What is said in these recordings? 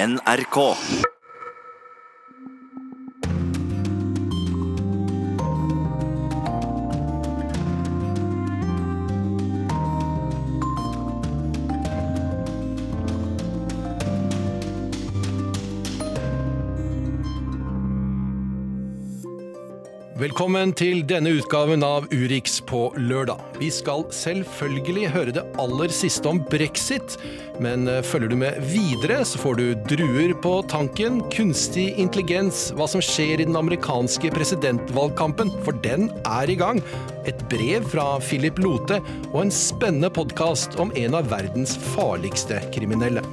NRK. Velkommen til denne utgaven av Urix på lørdag. Vi skal selvfølgelig høre det aller siste om brexit, men eh, følger du med videre, så får du druer på tanken, kunstig intelligens, hva som skjer i den amerikanske presidentvalgkampen, for den er i gang, et brev fra Philip Lote og en spennende podkast om en av verdens farligste kriminelle.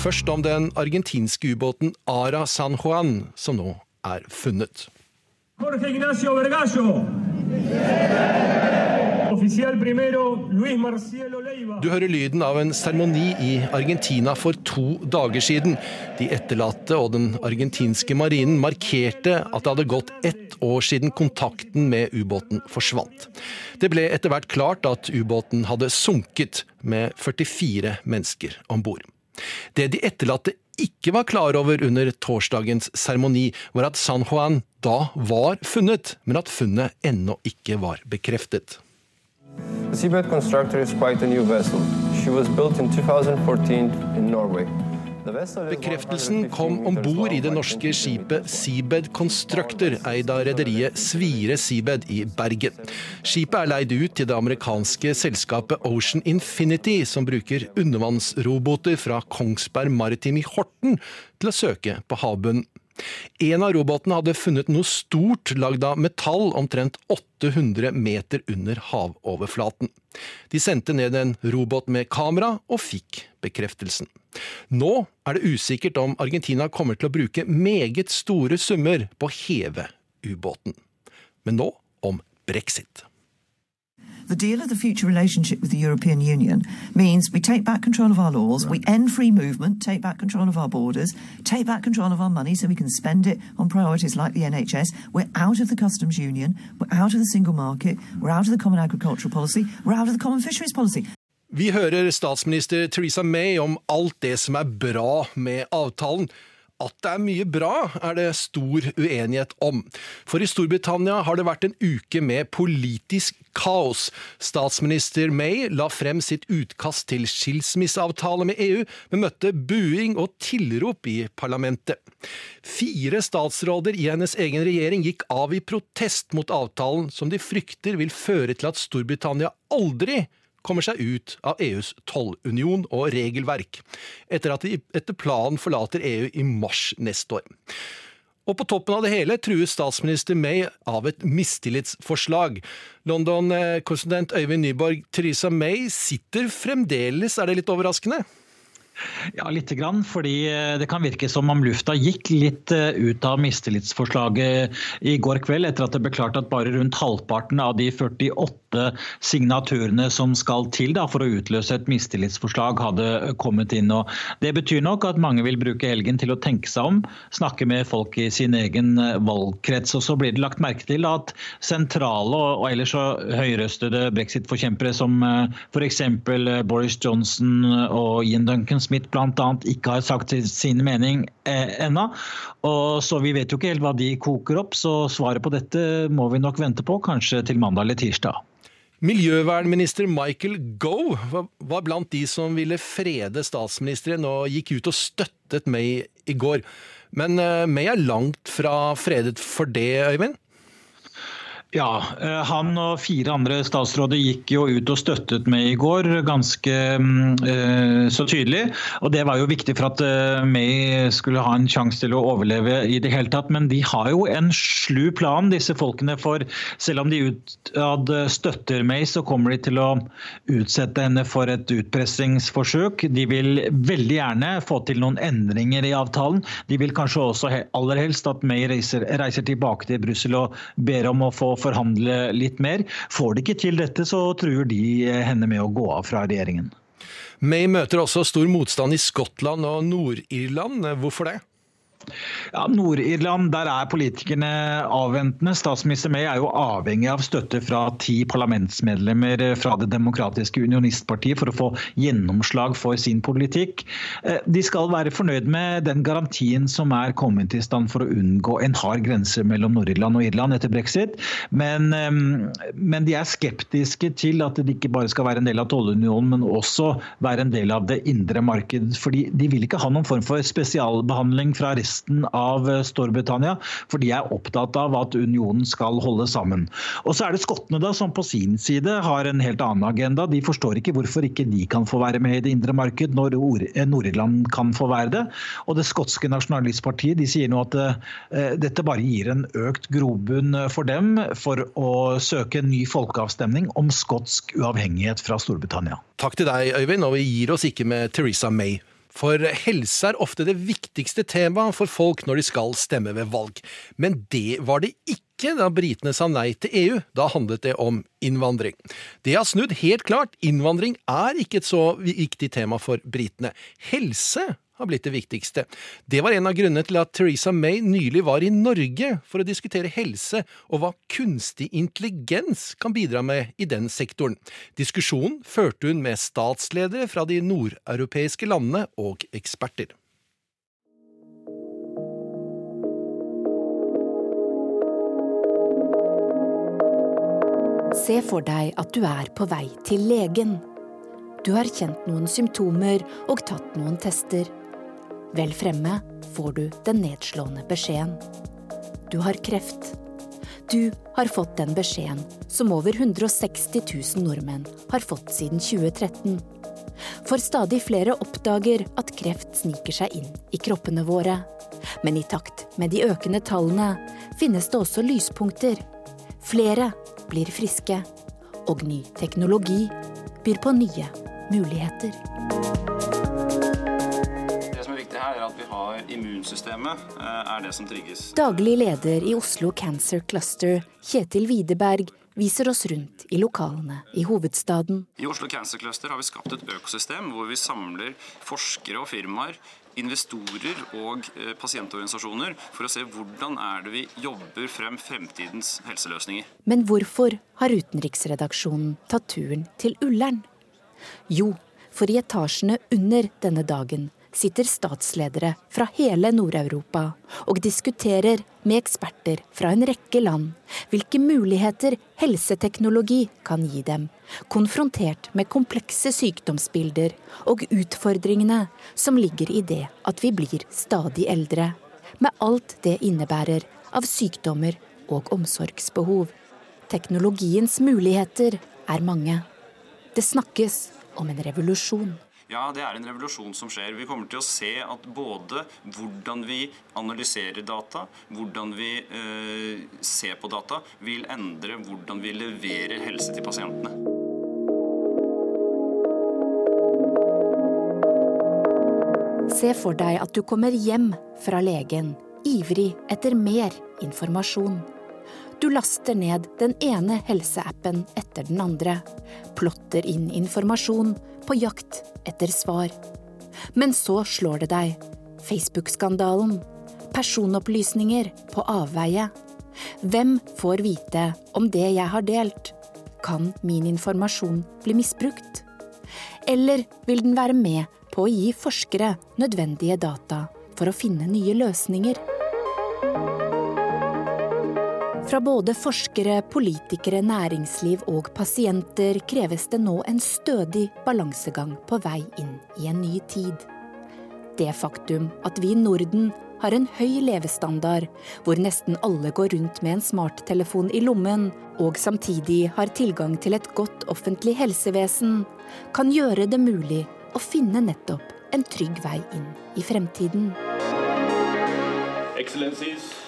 Først om den argentinske ubåten Ara San Juan, som nå er funnet. Jorge Ignacio Vergallo. Oficial Du hører lyden av en seremoni i Argentina for to dager siden. De etterlatte og den argentinske marinen markerte at det hadde gått ett år siden kontakten med ubåten forsvant. Det ble etter hvert klart at ubåten hadde sunket med 44 mennesker om bord. Det de etterlatte ikke var klar over under torsdagens seremoni, var at San Juan da var funnet, men at funnet ennå ikke var bekreftet. The Seabed Constructor is quite a new vessel. She was built in 2014 in Norway. Bekreftelsen kom om bord i det norske skipet. Seabed Constructor, eid av rederiet Svire Seabed i Bergen. Skipet er leid ut til det amerikanske selskapet Ocean Infinity, som bruker undervannsroboter fra Kongsberg Maritim i Horten til å søke på havbunnen. En av robotene hadde funnet noe stort lagd av metall omtrent 800 meter under havoverflaten. De sendte ned en robot med kamera og fikk bekreftelsen. Nå er det usikkert om Argentina kommer til å bruke meget store summer på å heve ubåten. Men nå om brexit. The deal of the future relationship with the European Union means we take back control of our laws, we end free movement, take back control of our borders, take back control of our money so we can spend it on priorities like the NHS. We're out of the customs union, we're out of the single market, we're out of the common agricultural policy, we're out of the common fisheries policy. Vi hører statsminister Theresa May om alt det som er bra med avtalen. At det er mye bra, er det stor uenighet om. For i Storbritannia har det vært en uke med politisk kaos. Statsminister May la frem sitt utkast til skilsmisseavtale med EU, men møtte buing og tilrop i parlamentet. Fire statsråder i hennes egen regjering gikk av i protest mot avtalen, som de frykter vil føre til at Storbritannia aldri kommer seg ut av EUs tollunion og regelverk, etter at de etter planen forlater EU i mars neste år. Og på toppen av det hele trues statsminister May av et mistillitsforslag. London-korrespondent Øyvind Nyborg, Theresa May sitter fremdeles, er det litt overraskende? Ja, lite grann, fordi eh, det kan virke som om lufta gikk litt eh, ut av mistillitsforslaget i går kveld, etter at det ble klart at bare rundt halvparten av de 48 signaturene som skal til da, for å utløse et mistillitsforslag, hadde kommet inn. Og det betyr nok at mange vil bruke helgen til å tenke seg om, snakke med folk i sin egen eh, valgkrets. Og så blir det lagt merke til at sentrale og ellers så høyrøstede brexit-forkjempere som f.eks. Boris Johnson og Ian Duncan Smith bl.a. ikke har sagt sin mening eh, ennå. Så vi vet jo ikke helt hva de koker opp, så svaret på dette må vi nok vente på, kanskje til mandag eller tirsdag. Miljøvernminister Michael Gove var- var blant de som ville frede statsministeren og gikk ut og støttet May i går. Men eh, May er langt fra fredet for det, Øyvind? Ja, eh, han og fire andre statsråder gikk jo ut og støttet meg i går, ganske mm, eh, så tydelig. Og det var jo viktig for at eh, May skulle ha en sjanse til å overleve i det hele tatt. Men de har jo en slu plan, disse folkene. For selv om de utad støtter May, så kommer de til å utsette henne for et utpressingsforsøk. De vil veldig gjerne få til noen endringer i avtalen. De vil kanskje også aller helst at May reiser, reiser tilbake til Brussel og ber om å få forhandle litt mer. Får de ikke til dette, så truer de eh, henne med å gå av fra regjeringen. May møter også stor motstand i Skottland og Nord-Irland. Hvorfor det? Ja, Nord-Irland, der er politikerne avventende. Statsminister May er jo avhengig av støtte fra ti parlamentsmedlemmer fra Det demokratiske unionistpartiet for å få gjennomslag for sin politikk. Eh, de skal være fornøyd med den garantien som er kommet i stand for å unngå en hard grense mellom Nord-Irland og Irland etter brexit, men, eh, men, de er skeptiske til at det ikke bare skal være en del av tollunionen, men også være en del av det indre marked. fordi De vil ikke ha noen form for spesialbehandling fra resten resten av eh, Storbritannia, for de er opptatt av at unionen skal holde sammen. Og så er det skottene da, som på sin side har en helt annen agenda. De forstår ikke hvorfor ikke de kan få være med i det indre marked når eh, Nord-Irland kan få være det. Og det skotske nasjonalistpartiet de sier nå at uh, dette bare gir en økt grobunn for dem for å søke en ny folkeavstemning om skotsk uavhengighet fra Storbritannia. Takk til deg, Øyvind, og vi gir oss ikke med Theresa May. For helse er ofte det viktigste temaet for folk når de skal stemme ved valg. Men det var det ikke da britene sa nei til EU. Da handlet det om innvandring. Det har snudd helt klart. Innvandring er ikke et så viktig tema for britene. Helse har blitt det viktigste. Det var en av grunnene til at Theresa May nylig var i Norge for å diskutere helse og hva kunstig intelligens kan bidra med i den sektoren. Diskusjonen førte hun med statsledere fra de nordeuropeiske landene og eksperter. Se for deg at du er på vei til legen. Du har kjent noen symptomer og tatt noen tester. Vel fremme får du den nedslående beskjeden. Du har kreft. Du har fått den beskjeden som over 160 000 nordmenn har fått siden 2013. For stadig flere oppdager at kreft sniker seg inn i kroppene våre. Men i takt med de økende tallene finnes det også lyspunkter. Flere blir friske, og ny teknologi byr på nye muligheter immunsystemet, eh, er det som trigges. Daglig leder i Oslo Cancer Cluster, Kjetil Widerberg, viser oss rundt i lokalene i hovedstaden. I Oslo Cancer Cluster har vi skapt et økosystem hvor vi samler forskere og firmaer investorer og eh, pasientorganisasjoner for å se hvordan er det vi jobber frem fremtidens helseløsninger. Men hvorfor har utenriksredaksjonen tatt turen til Ullern? Jo, for i etasjene under denne dagen sitter statsledere fra hele Nord-Europa og diskuterer med eksperter fra en rekke land hvilke muligheter helseteknologi kan gi dem, konfrontert med komplekse sykdomsbilder og utfordringene som ligger i det at vi blir stadig eldre, med alt det innebærer av sykdommer og omsorgsbehov. Teknologiens muligheter er mange. Det snakkes om en revolusjon. Ja, det er en revolusjon som skjer. Vi kommer til å se at både hvordan vi analyserer data, hvordan vi eh, ser på data, vil endre hvordan vi leverer helse til pasientene. Se for deg at du kommer hjem fra legen, ivrig etter mer informasjon. Du laster ned den ene helseappen etter den andre, plotter inn informasjon, på jakt etter svar. Men så slår det deg. Facebook-skandalen. Personopplysninger på avveie. Hvem får vite om det jeg har delt? Kan min informasjon bli misbrukt? Eller vil den være med på å gi forskere nødvendige data for å finne nye løsninger? Fra både forskere, politikere, næringsliv og pasienter kreves det nå en stødig balansegang på vei inn i en ny tid. Det faktum at vi i Norden har en høy levestandard, hvor nesten alle går rundt med en smarttelefon i lommen, og samtidig har tilgang til et godt offentlig helsevesen, kan gjøre det mulig å finne nettopp en trygg vei inn i fremtiden. Excellencies.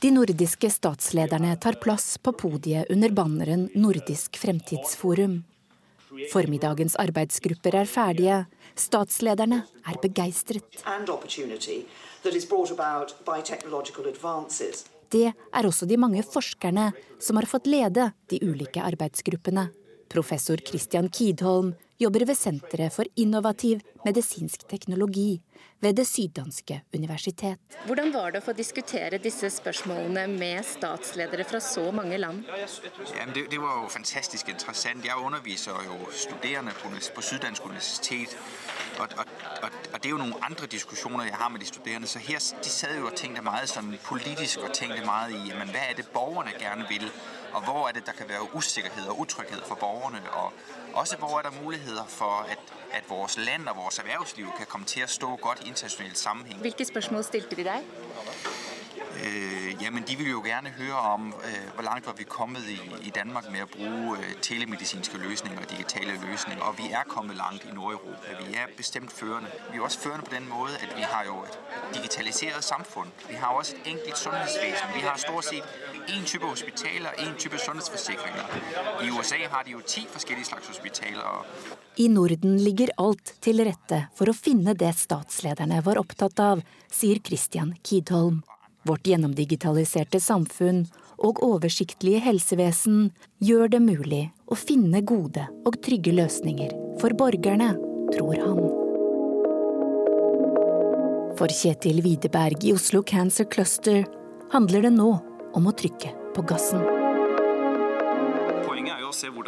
De nordiske statslederne tar plass på podiet under banneren Nordisk fremtidsforum. Formiddagens arbeidsgrupper er ferdige. Statslederne er begeistret. Det er også de mange forskerne som har fått lede de ulike arbeidsgruppene. Professor Christian Kidholm jobber ved Senteret for innovativ medisinsk teknologi ved det syddanske universitet. Hvordan var det å få diskutere disse spørsmålene med statsledere fra så mange land? Ja, det, det, var jo fantastisk interessant. Jeg underviser jo studerende på, på Syddansk universitet. Og, og, og, og, det er jo noen andre diskusjoner jeg har med de studerende. Så her de sad jo og tenkte mye sånn politisk og tenkte mye i men hva er det borgerne gjerne vil? Og hvor er det der kan være usikkerhet og utrygghet for borgerne? Og også hvor er der muligheter for at, at vores land og vores erhvervsliv kan komme til å stå godt i internasjonal sammenheng. Hvilke spørsmål stilte de deg? Øh, jamen, de vil jo gerne høre om, øh, hvor langt var vi kommet i, i Danmark med at bruge øh, telemedicinske løsninger og digitale løsninger. Og vi er kommet langt i Nord-Europa. Vi er bestemt førende. Vi er også førende på den måde, at vi har jo et digitaliseret samfund. Vi har også et enkelt sundhedsvæsen. Vi har stort set én type hospitaler, én type sundhedsforsikringer. I USA har de jo ti forskjellige slags hospitaler. I Norden ligger alt til rette for å finne det statslederne var opptatt av, sier Christian Kidholm. Vårt gjennomdigitaliserte samfunn og oversiktlige helsevesen gjør det mulig å finne gode og trygge løsninger for borgerne, tror han. For Kjetil Widerberg i Oslo Cancer Cluster handler det nå om å trykke på gassen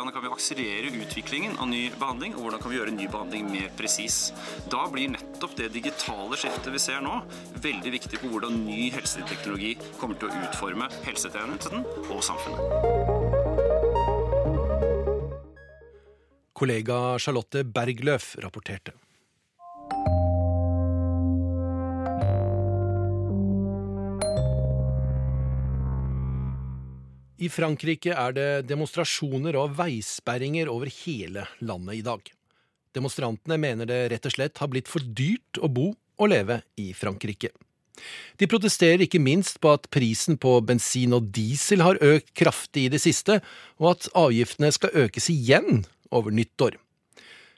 hvordan kan vi akselerere utviklingen av ny behandling, og hvordan kan vi gjøre ny behandling mer presis. Da blir nettopp det digitale skiftet vi ser nå, veldig viktig på hvordan ny helseteknologi kommer til å utforme helsetjenesten og samfunnet. Kollega Charlotte Bergløf rapporterte. I Frankrike er det demonstrasjoner og veisperringer over hele landet i dag. Demonstrantene mener det rett og slett har blitt for dyrt å bo og leve i Frankrike. De protesterer ikke minst på at prisen på bensin og diesel har økt kraftig i det siste, og at avgiftene skal økes igjen over nyttår.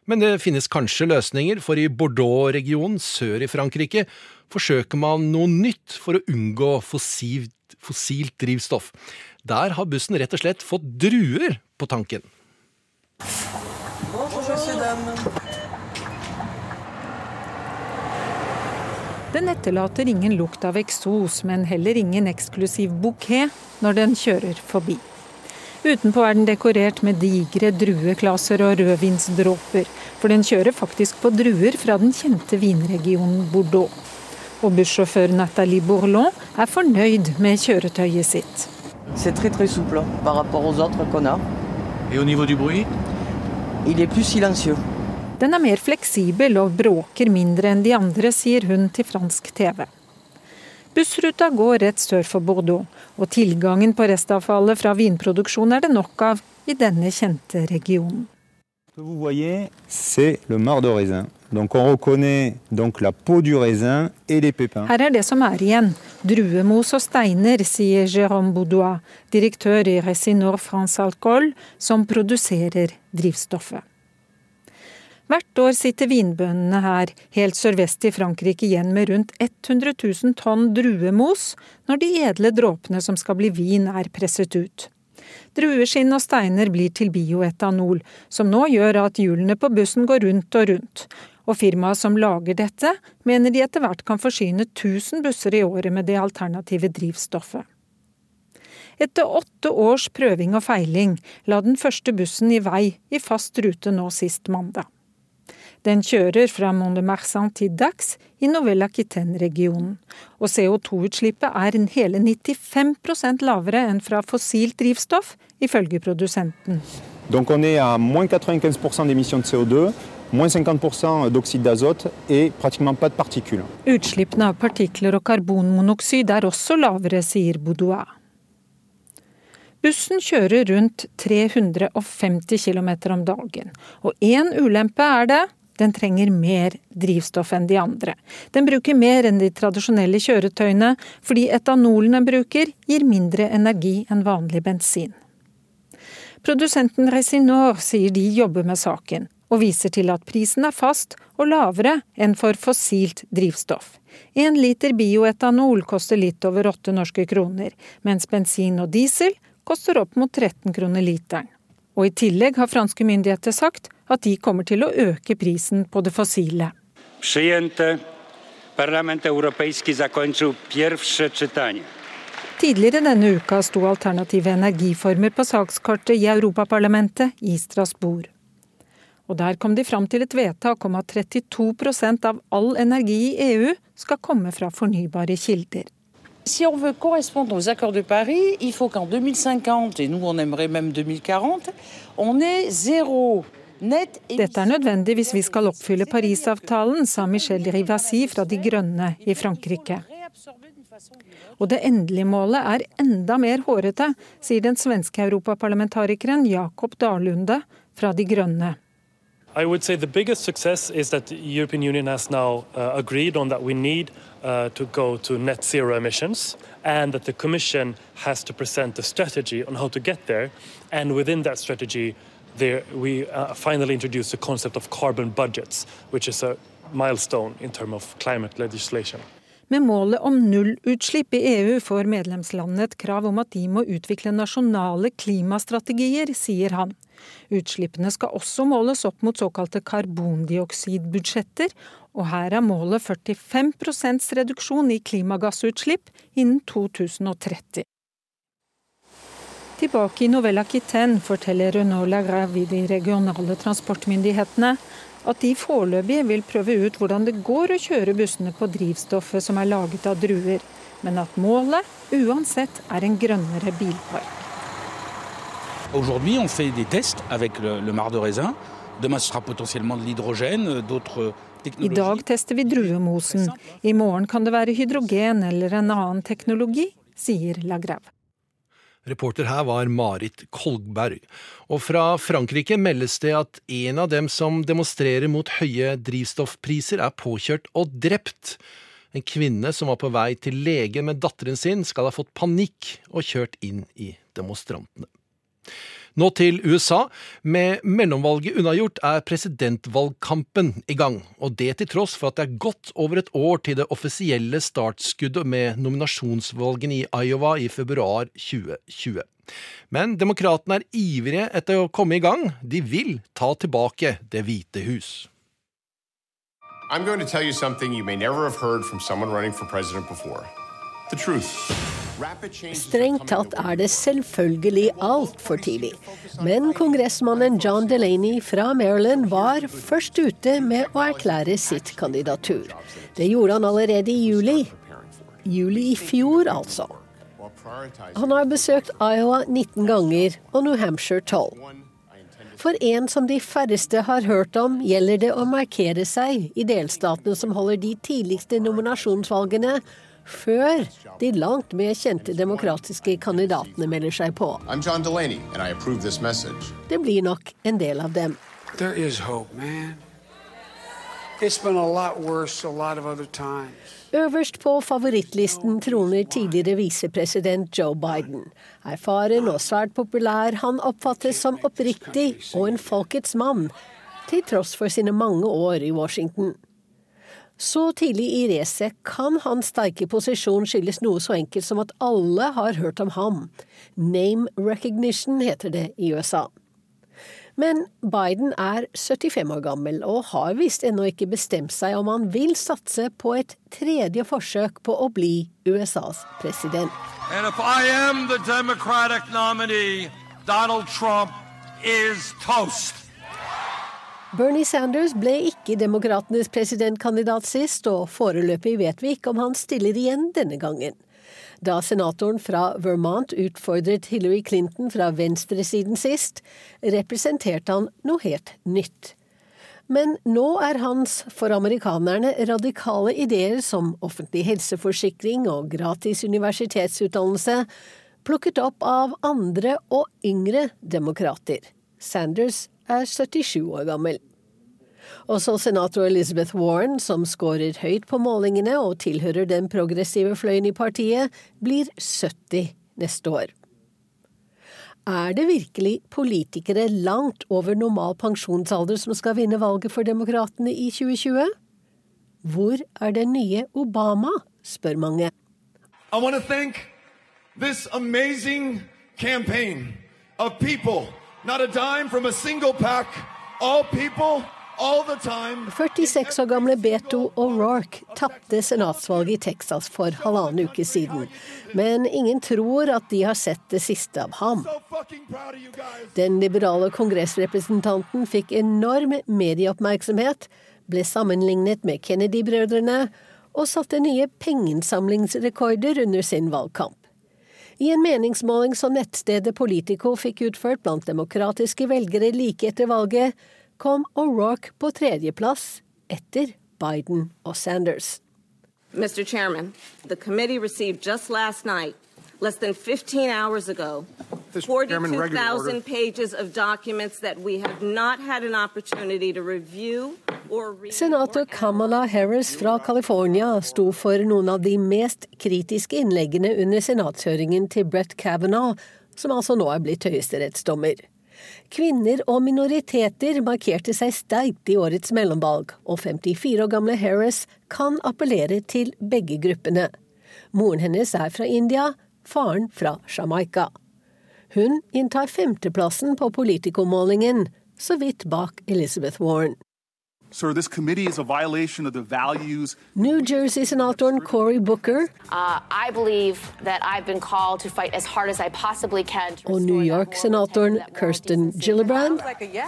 Men det finnes kanskje løsninger, for i Bordeaux-regionen sør i Frankrike forsøker man noe nytt for å unngå fossilt, fossilt drivstoff. Der har bussen rett og slett fått druer på tanken. Den etterlater ingen lukt av eksos, men heller ingen eksklusiv bukett når den kjører forbi. Utenpå er den dekorert med digre drueklaser og rødvinsdråper, for den kjører faktisk på druer fra den kjente vinregionen Bordeaux. Og bussjåfør Nathalie Bourlon er fornøyd med kjøretøyet sitt. C'est très très souple par rapport aux autres qu'on a. Et au niveau du bruit Il est plus silencieux. Den er mer fleksibel og bråker mindre enn de andre, sier hun til fransk TV. Bussruta går rett sør for Bordeaux, og tilgangen på restavfallet fra vinproduksjon er det nok av i denne kjente regionen. Donc on reconnaît donc la peau du raisin et les pépins. Her er det som er igjen. Druemos og steiner, sier Jérôme Boudois, direktør i Resinor France Alcohol, som produserer drivstoffet. Hvert år sitter vinbøndene her, helt sørvest i Frankrike, igjen med rundt 100 000 tonn druemos når de edle dråpene som skal bli vin, er presset ut. Drueskinn og steiner blir til bioetanol, som nå gjør at hjulene på bussen går rundt og rundt, og firmaet som lager dette, mener de etter hvert kan forsyne 1000 busser i året med det alternative drivstoffet. Etter åtte års prøving og feiling la den første bussen i vei i fast rute nå sist mandag. Den kjører fra Mont-de-Marsan til Dax i Novella-Quitaine-regionen, og CO2-utslippet er en hele 95% lavere enn fra fossilt drivstoff, ifølge produsenten. Donc on est à moins 95% d'émissions de CO2, moins 50% d'oxyde d'azote et pratiquement pas de particules. Utslippene av partikler og karbonmonoksid er også lavere, sier Boudois. Bussen kjører rundt 350 km om dagen, og én ulempe er det den trenger mer drivstoff enn de andre. Den bruker mer enn de tradisjonelle kjøretøyene, fordi etanolen den bruker gir mindre energi enn vanlig bensin. Produsenten Resinor sier de jobber med saken, og viser til at prisen er fast og lavere enn for fossilt drivstoff. En liter bioetanol koster litt over åtte norske kroner, mens bensin og diesel koster opp mot 13 kroner literen. Og i tillegg har franske myndigheter sagt at de kommer til å øke prisen på det fossile. Tidligere denne uka sto alternative energiformer på sakskartet i Europaparlamentet i Strasbourg. Og der kom de fram til et vedtak om at 32% av all energi i EU skal komme fra fornybare kilder. Si on veut correspondre aux accords de Paris, il faut qu'en 2050, et nous on aimerait même 2040, on ait zéro dette er nødvendig hvis vi skal oppfylle Parisavtalen, sa Michel Rivasi fra De Grønne i Frankrike. Og det endelige målet er enda mer hårete, sier den svenske europaparlamentarikeren Jakob Dalunde fra De Grønne. I would say the biggest success is that the European Union has now uh, agreed on that we need uh, to go to net zero emissions and that the Commission has to present a strategy on how to get there. And within that strategy, there, we uh, finally introduced the concept of carbon budgets, which is a milestone in terms of climate legislation. Med målet om nullutslipp i EU får medlemslandene et krav om at de må utvikle nasjonale klimastrategier, sier han. Utslippene skal også måles opp mot såkalte karbondioksidbudsjetter, og her er målet 45 reduksjon i klimagassutslipp innen 2030. Tilbake i Novella Quitaine forteller Renault Lagrave de regionale transportmyndighetene at de foreløpig vil prøve ut hvordan det går å kjøre bussene på drivstoffet som er laget av druer, men at målet uansett er en grønnere bilpark. Aujourd'hui, on fait des tests avec le, le marc de raisin. Demain, ce sera potentiellement de l'hydrogène, d'autres I dag tester vi druemosen. I morgen kan det være hydrogen eller en annen teknologi, sier Lagrave. Reporter her var Marit Kolgberg. Og fra Frankrike meldes det at en av dem som demonstrerer mot høye drivstoffpriser, er påkjørt og drept. En kvinne som var på vei til lege med datteren sin, skal ha fått panikk og kjørt inn i demonstrantene. Nå til USA. Med mellomvalget unnagjort er presidentvalgkampen i gang, og det til tross for at det er godt over et år til det offisielle startskuddet med nominasjonsvalgene i Iowa i februar 2020. Men demokratene er ivrige etter å komme i gang. De vil ta tilbake Det hvite hus. I'm going to tell you something you may never have heard from someone running for president before. The truth. Strengt tatt er det selvfølgelig altfor tidlig. Men kongressmannen John Delaney fra Maryland var først ute med å erklære sitt kandidatur. Det gjorde han allerede i juli. Juli i fjor, altså. Han har besøkt Iowa 19 ganger og New Hampshire 12. For en som de færreste har hørt om, gjelder det å markere seg i delstatene som holder de tidligste nominasjonsvalgene, før de langt mer kjente demokratiske kandidatene melder seg på. Delaney, det blir nok en del av dem. Øverst på favorittlisten troner tidligere visepresident Joe Biden. Erfaren og svært populær, han oppfattes som oppriktig og en folkets mann, til tross for sine mange år i Washington. Så tidlig i racet kan hans sterke posisjon skyldes noe så enkelt som at alle har hørt om ham. Name recognition heter det i USA. Men Biden er 75 år gammel og har visst ennå ikke bestemt seg om han vil satse på et tredje forsøk på å bli USAs president. Nominee, Donald Trump is toast. Bernie Sanders ble ikke demokratenes presidentkandidat sist, og foreløpig vet vi ikke om han stiller igjen denne gangen. Da senatoren fra Vermont utfordret Hillary Clinton fra venstresiden sist, representerte han noe helt nytt. Men nå er hans, for amerikanerne, radikale ideer som offentlig helseforsikring og gratis universitetsutdannelse plukket opp av andre og yngre demokrater. Sanders er 77 år gammel. Også senator Elizabeth Warren, som skårer høyt på målingene og tilhører den progressive fløyen i partiet, blir 70 neste år. Er det virkelig politikere langt over normal pensjonsalder som skal vinne valget for demokratene i 2020? Hvor er den nye Obama, spør mange. I want to thank this amazing campaign of not a dime from a single pack All people 46 år gamle Beto O'Rourke tapte senatsvalget i Texas for halvannen uke siden. Men ingen tror at de har sett det siste av ham. Den liberale kongressrepresentanten fikk enorm medieoppmerksomhet, ble sammenlignet med Kennedy-brødrene og satte nye pengeinnsamlingsrekorder under sin valgkamp. I en meningsmåling som nettstedet Politico fikk utført blant demokratiske velgere like etter valget, kom O'Rourke på tredjeplass etter Biden og Sanders. Mr. Chairman, the committee received just last night, less than 15 hours ago, 42,000 pages of documents that we have not had an opportunity to review Senator Kamala Harris fra California sto for noen av de mest kritiske innleggene under senatshøringen til Brett Kavanaugh, som altså nå er blitt høyesterettsdommer. Kvinner og minoriteter markerte seg sterkt i årets mellomvalg, og 54 år gamle Harris kan appellere til begge gruppene. Moren hennes er fra India, faren fra Jamaica. Hun inntar femteplassen på politikermålingen, så vidt bak Elizabeth Warren. Sir, this committee is a violation of the values. New Jersey-senatoren Cory Booker uh, I believe that I've been called to fight as hard as I possibly can og New York-senatoren Kirsten Gillibrand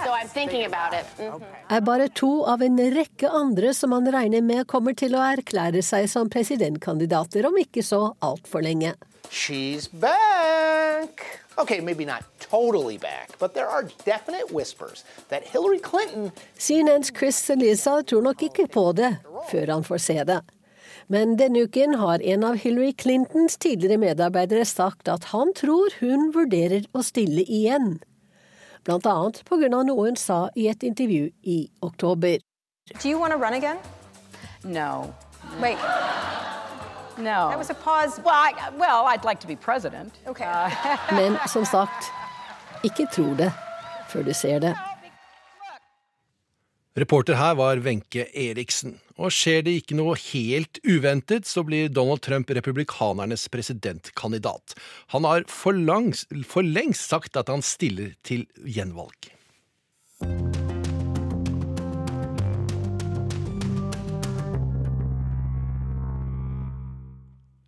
so I'm thinking about it. Mm -hmm. er bare to av en rekke andre som man regner med kommer til å erklære seg som presidentkandidater om ikke så altfor lenge. She's back! Okay, maybe not totally back, but there are definite whispers that Hillary Clinton CNNs Chris Elisa tror nok ikke på det før han får se det. Men denne uken har en av Hillary Clintons tidligere medarbeidere sagt at han tror hun vurderer å stille igjen. Blant annet på grunn av noe hun sa i et intervju i oktober. Do you want to run again? No. Wait. No. That was a pause. Well, I, well I'd like to be president. Okay. Uh, Men som sagt, ikke tro det før du ser det. Reporter her var Wenche Eriksen. Og skjer det ikke noe helt uventet, så blir Donald Trump republikanernes presidentkandidat. Han har for, langs, for lengst sagt at han stiller til gjenvalg.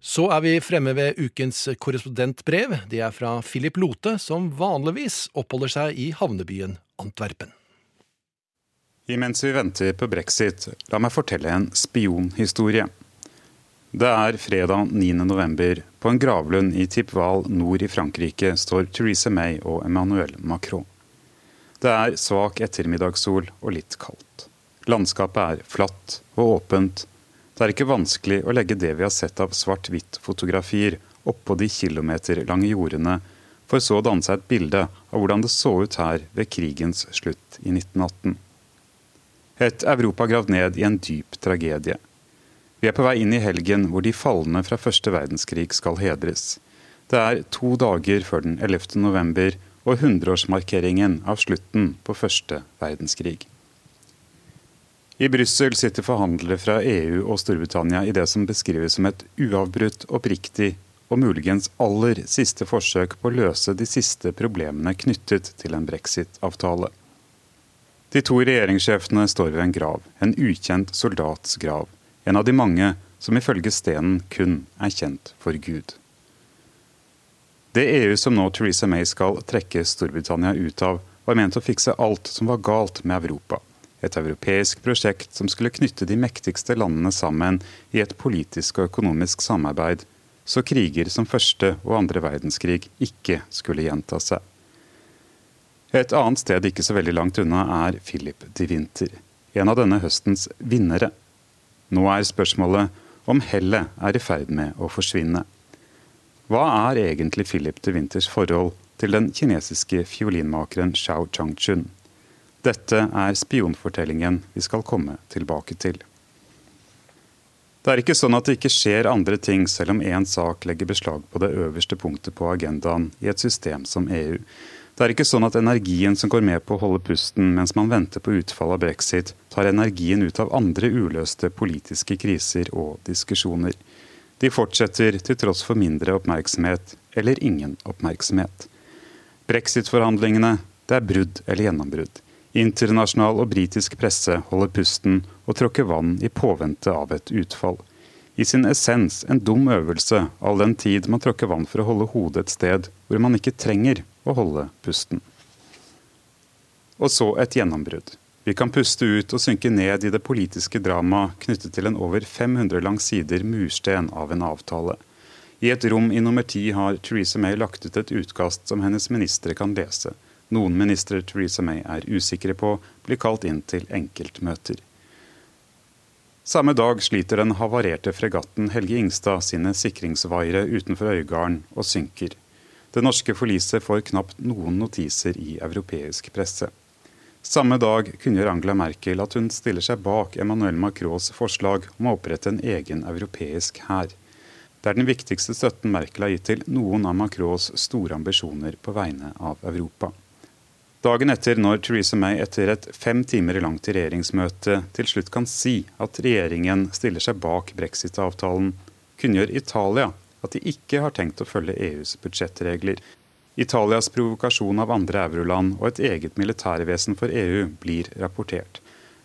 Så er vi fremme ved ukens korrespondentbrev. Det er fra Philip Lote, som vanligvis oppholder seg i havnebyen Antwerpen. Imens vi venter på brexit, la meg fortelle en spionhistorie. Det er fredag 9.11. På en gravlund i Tipval nord i Frankrike står Theresa May og Emmanuel Macron. Det er svak ettermiddagssol og litt kaldt. Landskapet er flatt og åpent, det er ikke vanskelig å legge det vi har sett av svart-hvitt-fotografier oppå de kilometerlange jordene, for så å danne seg et bilde av hvordan det så ut her ved krigens slutt i 1918. Et Europa gravd ned i en dyp tragedie. Vi er på vei inn i helgen hvor de falne fra første verdenskrig skal hedres. Det er to dager før den 11. november og hundreårsmarkeringen av slutten på første verdenskrig. I Brussel sitter forhandlere fra EU og Storbritannia i det som beskrives som et uavbrutt, oppriktig og muligens aller siste forsøk på å løse de siste problemene knyttet til en brexit-avtale. De to regjeringssjefene står ved en grav, en ukjent soldats grav. En av de mange som ifølge stenen kun er kjent for Gud. Det EU som nå Theresa May skal trekke Storbritannia ut av, var ment å fikse alt som var galt med Europa et europeisk prosjekt som skulle knytte de mektigste landene sammen i et politisk og økonomisk samarbeid, så kriger som første og andre verdenskrig ikke skulle gjenta seg. Et annet sted ikke så veldig langt unna er Philip de Winter, en av denne høstens vinnere. Nå er spørsmålet om hellet er i ferd med å forsvinne. Hva er egentlig Philip de Winters forhold til den kinesiske fiolinmakeren Xiao Changchun? Dette er spionfortellingen vi skal komme tilbake til. Det er ikke sånn at det ikke skjer andre ting selv om én sak legger beslag på det øverste punktet på agendaen i et system som EU. Det er ikke sånn at energien som går med på å holde pusten mens man venter på utfallet av brexit, tar energien ut av andre uløste politiske kriser og diskusjoner. De fortsetter til tross for mindre oppmerksomhet eller ingen oppmerksomhet. Brexit-forhandlingene, det er brudd eller gjennombrudd. Internasjonal og britisk presse holder pusten og tråkker vann i påvente av et utfall. I sin essens en dum øvelse, all den tid man tråkker vann for å holde hodet et sted hvor man ikke trenger å holde pusten. Og så et gjennombrudd. Vi kan puste ut og synke ned i det politiske dramaet knyttet til en over 500 lang sider mursten av en avtale. I et rom i nummer ti har Theresa May lagt ut et utkast som hennes ministre kan lese noen ministre Theresa May er usikre på, blir kalt inn til enkeltmøter. Samme dag sliter den havarerte fregatten Helge Ingstad sine sikringsvaiere utenfor Øygarden og synker. Det norske forliset får knapt noen notiser i europeisk presse. Samme dag kunngjør Angela Merkel at hun stiller seg bak Emmanuel Macrons forslag om å opprette en egen europeisk hær. Det er den viktigste støtten Merkel har gitt til noen av Macrons store ambisjoner på vegne av Europa. Dagen etter, når Theresa May etter et fem timer langt regjeringsmøte til slutt kan si at regjeringen stiller seg bak brexit-avtalen, kunngjør Italia at de ikke har tenkt å følge EUs budsjettregler. Italias provokasjon av andre euroland og et eget militærvesen for EU blir rapportert.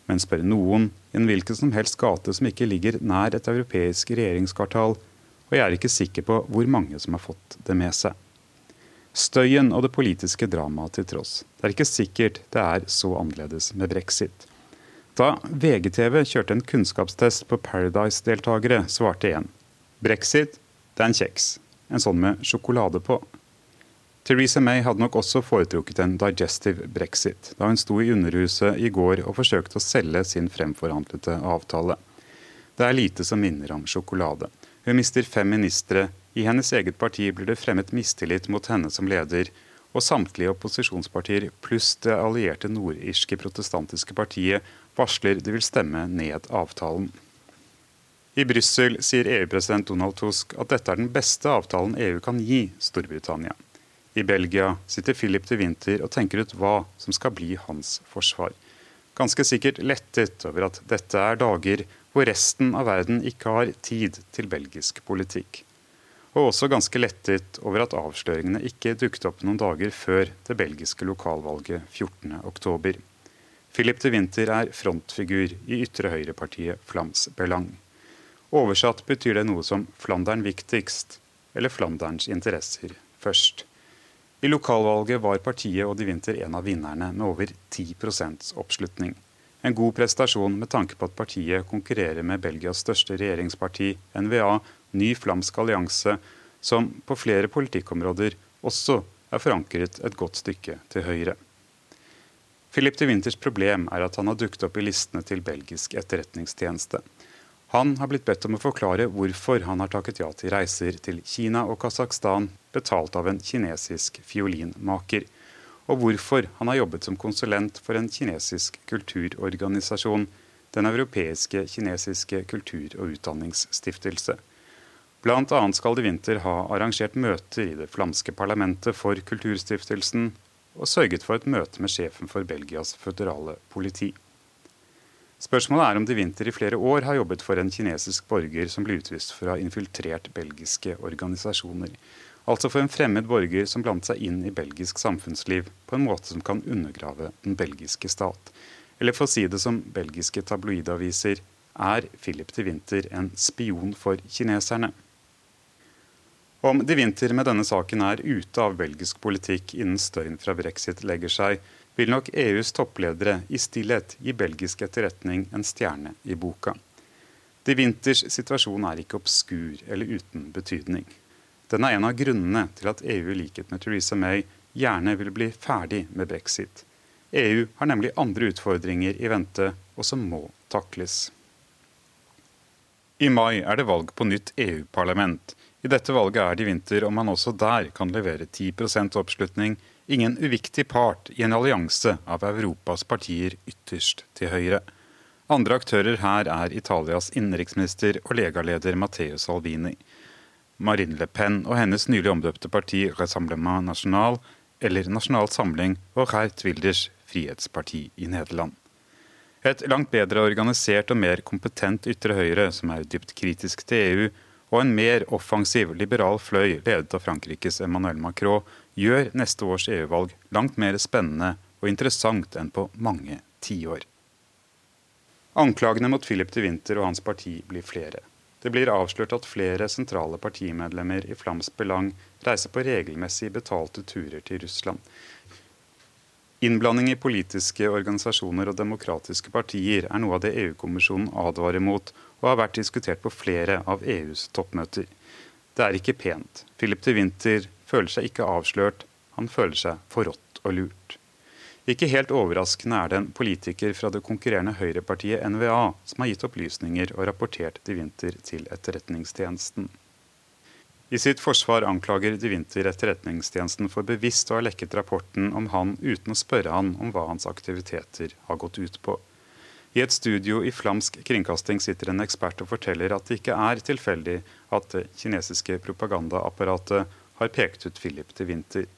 Men spør noen i en hvilken som helst gate som ikke ligger nær et europeisk regjeringskvartal, og jeg er ikke sikker på hvor mange som har fått det med seg. Støyen og det politiske dramaet til tross. Det er ikke sikkert det er så annerledes med brexit. Da VGTV kjørte en kunnskapstest på Paradise-deltakere, svarte én brexit, det er en kjeks. En sånn med sjokolade på. Theresa May hadde nok også foretrukket en digestive brexit, da hun sto i Underhuset i går og forsøkte å selge sin fremforhandlede avtale. Det er lite som minner om sjokolade. Hun mister fem ministre, i hennes eget parti blir det fremmet mistillit mot henne som leder, og samtlige opposisjonspartier pluss det allierte nordirske protestantiske partiet varsler de vil stemme ned avtalen. I Brussel sier EU-president Donald Tusk at dette er den beste avtalen EU kan gi Storbritannia. I Belgia sitter Philip de Winter og tenker ut hva som skal bli hans forsvar. Ganske sikkert lettet over at dette er dager hvor resten av verden ikke har tid til belgisk politikk og også ganske lettet over at avsløringene ikke dukket opp noen dager før det belgiske lokalvalget 14.10. Philip de Winter er frontfigur i ytre høyrepartiet Flams Belang. Oversatt betyr det noe som Flandern viktigst, eller Flanderns interesser først. I lokalvalget var partiet og de Winter en av vinnerne med over 10% oppslutning. En god prestasjon med tanke på at partiet konkurrerer med Belgias største regjeringsparti, NVA, ny flamsk allianse som på flere politikkområder også er forankret et godt stykke til høyre. Philip de Winters problem er at han har dukket opp i listene til belgisk etterretningstjeneste. Han har blitt bedt om å forklare hvorfor han har takket ja til reiser til Kina og Kasakhstan betalt av en kinesisk fiolinmaker, og hvorfor han har jobbet som konsulent for en kinesisk kulturorganisasjon, Den europeiske kinesiske kultur- og utdanningsstiftelse. Bl.a. skal de vinter ha arrangert møter i det flamske parlamentet for Kulturstiftelsen, og sørget for et møte med sjefen for Belgias føderale politi. Spørsmålet er om de vinter i flere år har jobbet for en kinesisk borger som ble utvist for å ha infiltrert belgiske organisasjoner. Altså for en fremmed borger som blandet seg inn i belgisk samfunnsliv på en måte som kan undergrave den belgiske stat. Eller for å si det som belgiske tabloidaviser, er Philip de Winter en spion for kineserne. Om de Winter med denne saken er ute av belgisk politikk innen støyen fra brexit legger seg, vil nok EUs toppledere i stillhet gi belgisk etterretning en stjerne i boka. De Winters situasjon er ikke obskur eller uten betydning. Den er en av grunnene til at EU i likhet med Theresa May gjerne vil bli ferdig med brexit. EU har nemlig andre utfordringer i vente, og som må takles. I mai er det valg på nytt EU-parlament. I dette valget er det i vinter om man også der kan levere 10% oppslutning, ingen uviktig part i en allianse av Europas partier ytterst til høyre. Andre aktører her er Italias innenriksminister og legaleder Matteo Salvini. Marine Le Pen og hennes nylig omdøpte parti Rassemblement National, eller Nasjonal Samling, og Geert Wilders Frihetsparti i Nederland. Et langt bedre organisert og mer kompetent ytre høyre, som er dypt kritisk til EU, og en mer offensiv, liberal fløy ledet av Frankrikes Emmanuel Macron gjør neste års EU-valg langt mer spennende og interessant enn på mange tiår. Anklagene mot Philip de Winther og hans parti blir flere. Det blir avslørt at flere sentrale partimedlemmer i Flams Belang reiser på regelmessig betalte turer til Russland. Innblanding i politiske organisasjoner og demokratiske partier er noe av det EU-kommisjonen advarer mot, og har vært diskutert på flere av EUs toppmøter. Det er ikke pent. Philip de Winther føler seg ikke avslørt, han føler seg forrådt og lurt. Ikke helt overraskende er det en politiker fra det konkurrerende høyrepartiet NVA som har gitt opplysninger og rapportert De Winther til Etterretningstjenesten. I sitt forsvar anklager De Winther Etterretningstjenesten for bevisst å ha lekket rapporten om han uten å spørre han om hva hans aktiviteter har gått ut på. I et studio i flamsk kringkasting sitter en ekspert og forteller at det ikke er tilfeldig at det kinesiske propagandaapparatet har pekt ut Philip til vinter.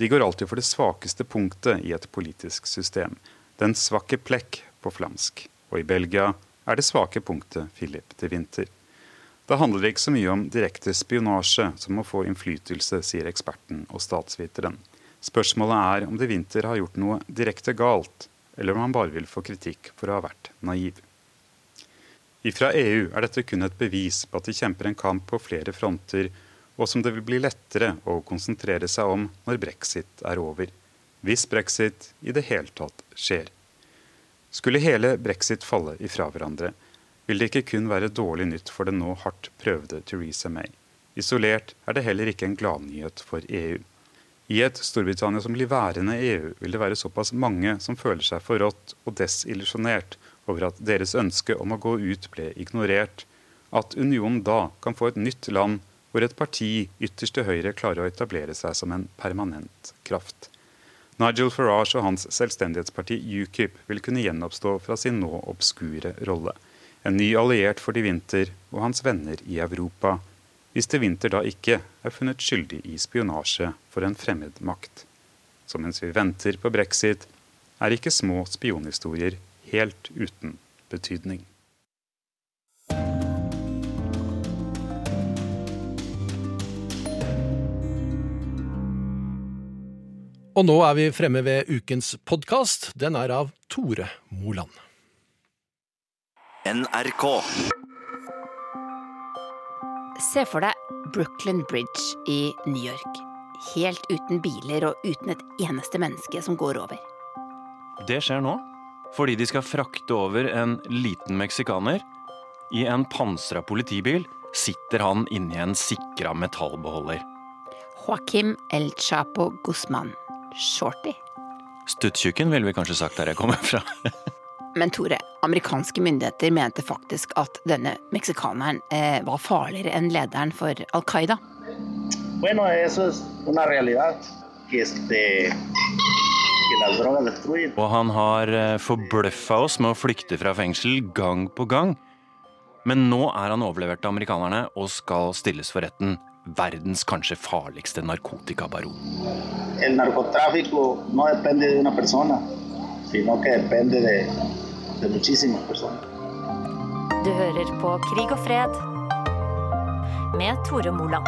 De går alltid for det svakeste punktet i et politisk system. Den svakke plekk på flamsk. Og i Belgia er det svake punktet Philip til Winter. Da handler det ikke så mye om direkte spionasje som å få innflytelse, sier eksperten og statsviteren. Spørsmålet er om de Winter har gjort noe direkte galt, eller om han bare vil få kritikk for å ha vært naiv. Ifra EU er dette kun et bevis på at de kjemper en kamp på flere fronter og som det vil bli lettere å konsentrere seg om når brexit er over. Hvis brexit i det hele tatt skjer. Skulle hele brexit falle ifra hverandre, vil det ikke kun være dårlig nytt for den nå hardt prøvde Theresa May. Isolert er det heller ikke en gladnyhet for EU. I et Storbritannia som blir værende i EU, vil det være såpass mange som føler seg forrådt og desillusjonert over at deres ønske om å gå ut ble ignorert, at unionen da kan få et nytt land hvor et parti ytterst til høyre klarer å etablere seg som en permanent kraft. Nigel Farage og hans selvstendighetsparti UKIP vil kunne gjenoppstå fra sin nå obskure rolle. En ny alliert for de Winter og hans venner i Europa, hvis de Winter da ikke er funnet skyldig i spionasje for en fremmed makt. Så mens vi venter på brexit, er ikke små spionhistorier helt uten betydning. Og nå er vi fremme ved ukens podkast. Den er av Tore Moland. NRK. Se for deg Brooklyn Bridge i New York. Helt uten biler og uten et eneste menneske som går over. Det skjer nå fordi de skal frakte over en liten meksikaner. I en pansra politibil sitter han inni en sikra metallbeholder. Joaquim El Chapo Guzman. Shorty. Stuttjukken ville vi kanskje sagt der jeg kommer fra. Men Tore, amerikanske myndigheter mente faktisk at denne meksikaneren eh, var farligere enn lederen for Al Qaida. Bueno, og han har eh, forbløffa oss med å flykte fra fengsel gang på gang. Men nå er han overlevert til amerikanerne og skal stilles for retten verdens kanskje farligste narkotikabaron. El narcotráfico no depende de una persona, sino que depende de, de muchísimas personas. Du hører på Krig og fred med Tore Moland.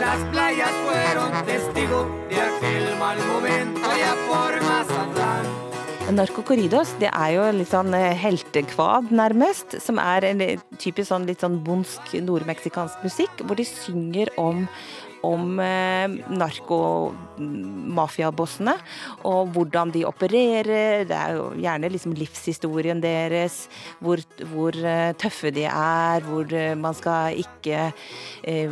Las playas fueron testigo de aquel mal momento allá por Mazatán. Narkokorridos det er jo litt sånn eh, heltekvad, nærmest. Som er en typisk sånn litt sånn bondsk nordmeksikansk musikk, hvor de synger om om eh, narkomafiabossene og hvordan de opererer. Det er jo gjerne liksom livshistorien deres, hvor, hvor uh, tøffe de er, hvor uh, man skal ikke uh,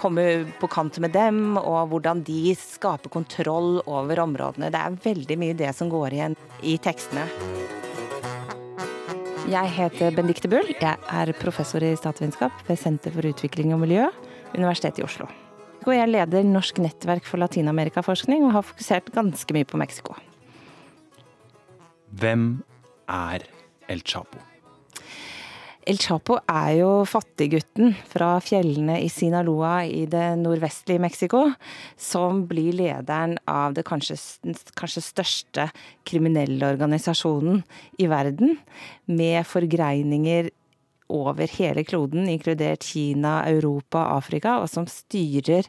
komme på kant med dem, og hvordan de skaper kontroll over områdene. Det er veldig mye det som går igjen i tekstene. Jeg heter Bendikte Bull. Jeg er professor i statsvitenskap ved Senter for utvikling og miljø, Universitetet i Oslo. Og jeg leder Norsk nettverk for latinamerikaforskning og har fokusert ganske mye på Mexico. Hvem er El Chapo? El Chapo er jo fattiggutten fra fjellene i Sinaloa i det nordvestlige Mexico, som blir lederen av det kanskje, kanskje største kriminelle organisasjonen i verden, med forgreininger over hele kloden, inkludert Kina, Europa, Afrika, og som styrer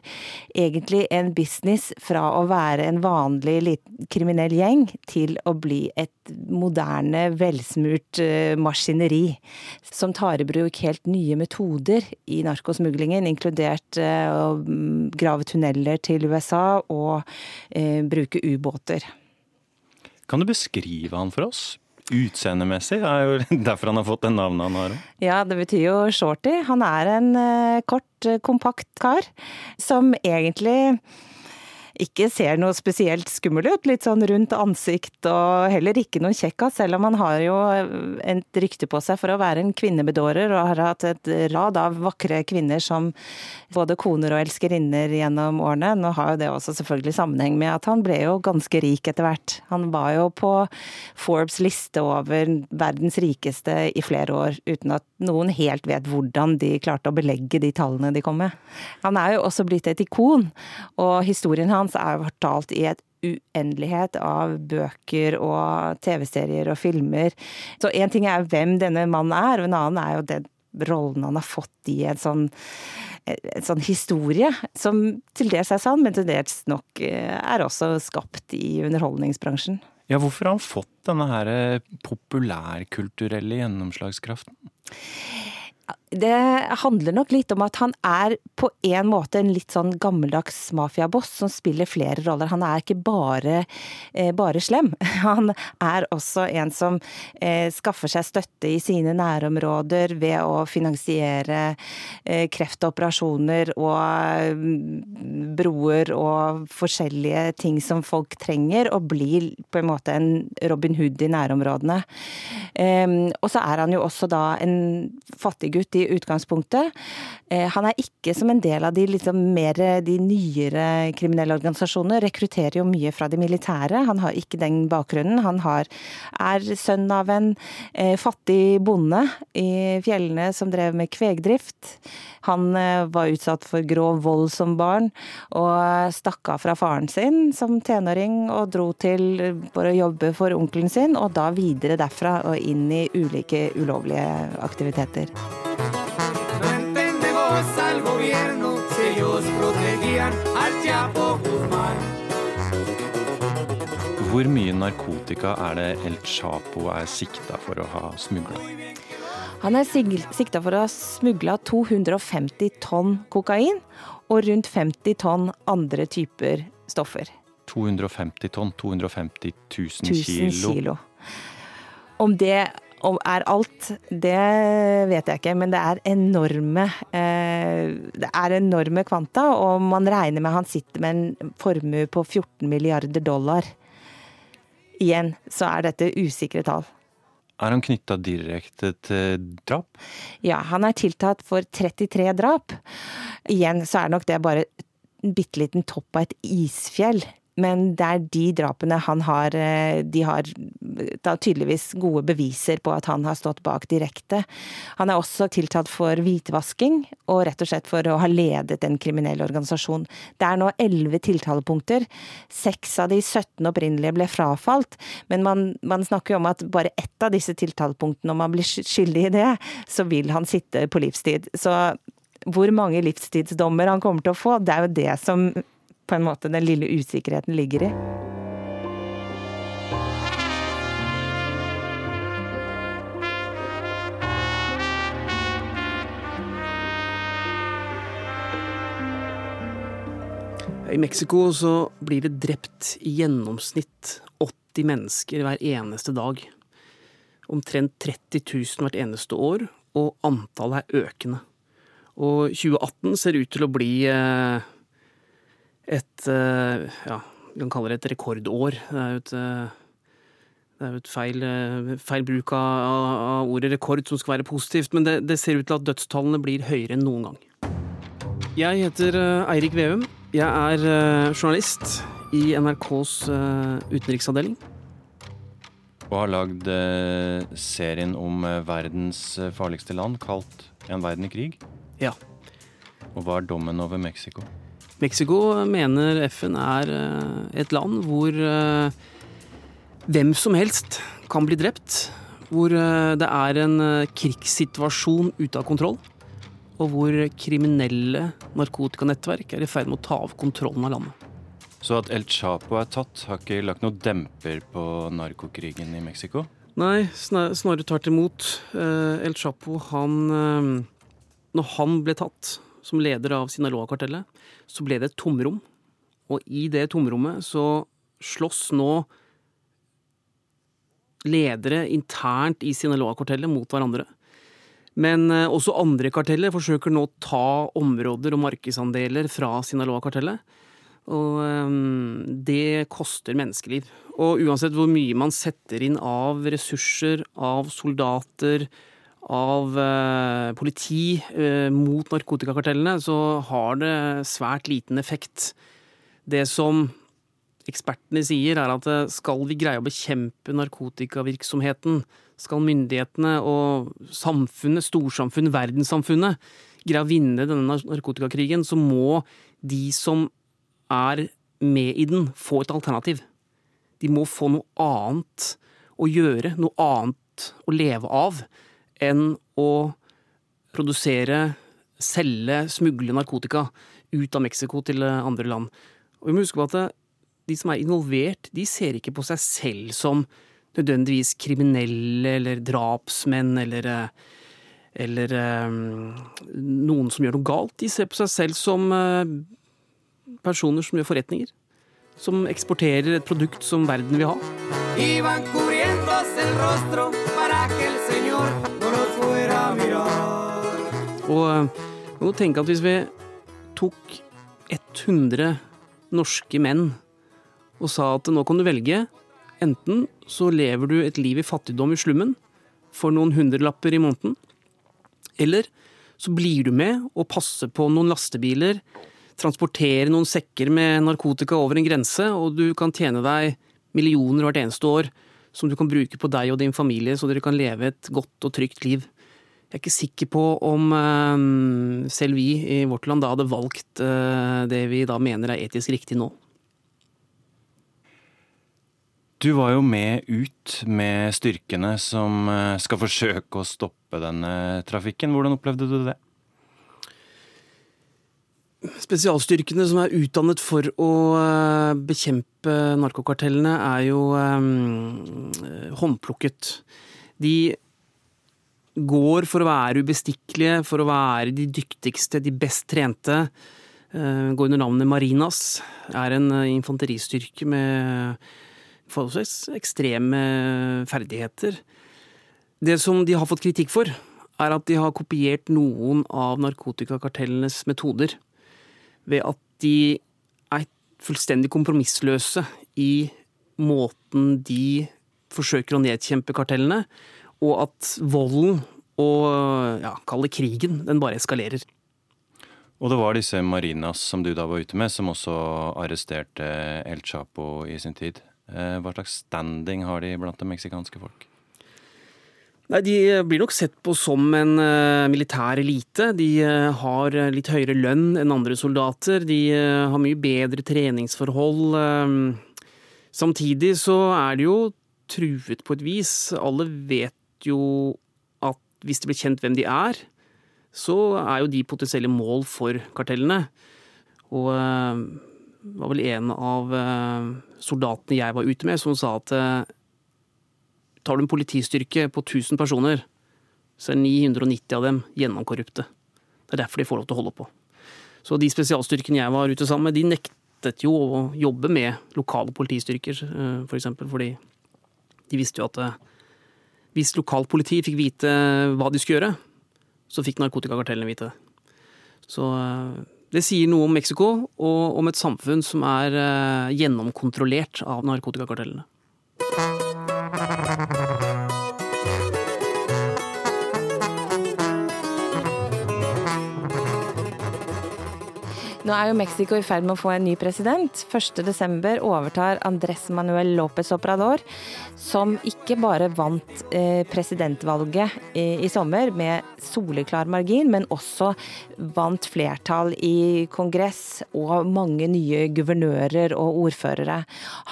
egentlig en business fra å være en vanlig kriminell gjeng til å bli et moderne, velsmurt uh, maskineri. Som tar i bruk helt nye metoder i narkosmuglingen, inkludert uh, å grave tunneler til USA og uh, bruke ubåter. Kan du beskrive han for oss? Utseendemessig er jo derfor han har fått det navnet han har. Ja, det betyr jo shorty. Han er en kort, kompakt kar som egentlig ikke ser noe spesielt skummel ut. Litt sånn rundt ansikt og heller ikke noen kjekkas, selv om han har jo et rykte på seg for å være en kvinnebedårer og har hatt et rad av vakre kvinner som både koner og elskerinner gjennom årene. Nå har jo det også selvfølgelig sammenheng med at han ble jo ganske rik etter hvert. Han var jo på Forbes liste over verdens rikeste i flere år, uten at noen helt vet hvordan de klarte å belegge de tallene de kom med. Han er jo også blitt et ikon, og historien hans hans er fortalt i et uendelighet av bøker og TV-serier og filmer. Så én ting er hvem denne mannen er, og en annen er jo den rollen han har fått i en sånn, en sånn historie, som til dels er sann, men til dels nok eh, er også skapt i underholdningsbransjen. Ja, hvorfor har han fått denne her populærkulturelle gjennomslagskraften? Det handler nok litt om at han er på en måte en litt sånn gammeldags mafiaboss som spiller flere roller. Han er ikke bare, eh, bare slem. Han er også en som eh, skaffer seg støtte i sine nærområder ved å finansiere eh, kreftoperasjoner og mm, broer og forskjellige ting som folk trenger, og blir på en måte en Robin Hood i nærområdene. Og så er han jo også da en fattig gutt i utgangspunktet. Eh, han er ikke som en del av de liksom mer de nyere kriminelle organisasjonene. Rekrutterer jo mye fra de militære. Han har ikke den bakgrunnen. Han har, er sønn av en eh, fattig bonde i fjellene som drev med kvegdrift. Han eh, var utsatt for grov vold som barn, og stakk av fra faren sin som tenåring og dro til for å jobbe for onkelen sin, og da videre derfra og inn i ulike ulovlige aktiviteter. Hvor mye narkotika er det El Chapo er sikta for å ha smugla? Han er sikta for å ha smugla 250 tonn kokain og rundt 50 tonn andre typer stoffer. 250 tonn, 250 000 kilo. kilo. Om det er alt, det vet jeg ikke, men det er enorme eh, Det er enorme kvanta, og man regner med han sitter med en formue på 14 milliarder dollar. Igjen så er dette usikre tall. Er han knytta direkte til drap? Ja, han er tiltatt for 33 drap. Igjen så er nok det bare en bitte liten topp av et isfjell. Men det er de drapene han har eh, De har tydeligvis gode beviser på at han har stått bak direkte. Han er også tiltalt for hvitvasking, og rett og slett for å ha ledet en kriminell organisasjon. Det er nå elleve tiltalepunkter. Seks av de 17 opprinnelige ble frafalt, men man, man snakker jo om at bare ett av disse tiltalepunktene, om han blir skyldig i det, så vil han sitte på livstid. Så hvor mange livstidsdommer han kommer til å få, det er jo det som på en måte den lille usikkerheten ligger i. I Mexico så blir det drept i gjennomsnitt 80 mennesker hver eneste dag. Omtrent 30 000 hvert eneste år, og antallet er økende. Og 2018 ser ut til å bli eh, et eh, ja, vi kan kalle det et rekordår. Det er jo et, eh, det er et feil, eh, feil, bruk av, av, ordet rekord som skal være positivt, men det, det, ser ut til at dødstallene blir høyere enn noen gang. Jeg heter Eirik Veum. Jeg er journalist i NRKs utenriksavdeling. Og har lagd serien om verdens farligste land kalt En verden i krig. Ja. Og hva er dommen over Mexico? Mexico mener FN er eh, et land hvor eh, hvem som helst kan bli drept. hvor eh, det er en krigssituasjon ute av kontroll. Og hvor kriminelle narkotikanettverk er i ferd med å ta av kontrollen av landet. Så at El Chapo er tatt, har ikke lagt noe demper på narkokrigen i Mexico? Nei, snarere tvert imot. El Chapo, han Når han ble tatt som leder av Sinaloa-kartellet, så ble det et tomrom. Og i det tomrommet så slåss nå ledere internt i Sinaloa-kartellet mot hverandre. Men eh, også andre karteller forsøker nå å ta områder og markedsandeler fra Sinaloa-kartellet. Og um, det koster menneskeliv. Og uansett hvor mye man setter inn av ressurser, av soldater, av uh, politi uh, mot narkotikakartellene, så har det svært liten effekt. Det som ekspertene sier, er at skal vi greie å bekjempe narkotikavirksomheten, skal myndighetene og samfunnet, storsamfunnet, verdenssamfunnet greie å vinne denne narkotikakrigen, så må de som er med i den, få et alternativ. De må få noe annet å gjøre, noe annet å leve av, enn å produsere, selge, smugle narkotika ut av Mexico til andre land. Og vi må huske på at de som er involvert, de ser ikke på seg selv som nødvendigvis kriminelle eller drapsmenn eller, eh, eller noen som gjør noe galt. De ser på seg selv som personer som gjør forretninger. Som eksporterer et produkt som verden vil ha. Og man må tenke at hvis vi tok 100 norske menn og sa at nå kan du velge. Enten så lever du et liv i fattigdom i slummen for noen hundrelapper i måneden. Eller så blir du med og passer på noen lastebiler, transporterer noen sekker med narkotika over en grense, og du kan tjene deg millioner hvert eneste år som du kan bruke på deg og din familie, så dere kan leve et godt og trygt liv. Jeg er ikke sikker på om øh, selv vi i vårt land da hadde valgt øh, det vi da mener er etisk riktig nå. Du var jo med ut med styrkene som eh, skal forsøke å stoppe denne trafikken. Hvordan opplevde du det? Spesialstyrkene som er utdannet for å eh, bekjempe narkokartellene, er jo um, håndplukket. De går for å være ubestikkelige, for å være de dyktigste, de best trente. Går under navnet Marinas. Er en infanteristyrke med forholdsvis ekstreme ferdigheter. Det som de har fått kritikk for, er at de har kopiert noen av narkotikakartellenes metoder. Ved at de er fullstendig kompromissløse i måten de forsøker å nedkjempe kartellene, og at volden og ja, kall det krigen, den bare eskalerer. Og det var disse Marinas som du da var ute med, som også arresterte El Chapo i sin tid. Eh, hva slags standing har de blant det meksikanske folk? Nei, De blir nok sett på som en uh, militær elite. De uh, har litt høyere lønn enn andre soldater. De har mye bedre treningsforhold. samtidig så er de jo truet på et vis. Alle vet jo at hvis det blir kjent hvem de er, så er jo de potensielle mål for kartellene. Og var vel en av eh, soldatene jeg var ute med, som sa at eh, tar du en politistyrke på 1000 personer, så er 990 av dem gjennomkorrupte. Det er derfor de får lov til å holde på. Så de spesialstyrkene jeg var ute sammen med, de nektet jo å jobbe med lokale politistyrker, eh, f.eks. For fordi de visste jo at hvis lokalt politi fikk vite hva de skulle gjøre, så fikk narkotikakartellene vite det. Så det sier noe om Mexico og om et samfunn som er eh, gjennomkontrollert av narkotikakartellene. Nå er jo Mexico i ferd med å få en ny president. 1.12. overtar Andrés Manuel López Obrador, som ikke bare vant eh, presidentvalget i sommer med soleklar margin, men også vant flertall i kongress og mange nye guvernører og ordførere.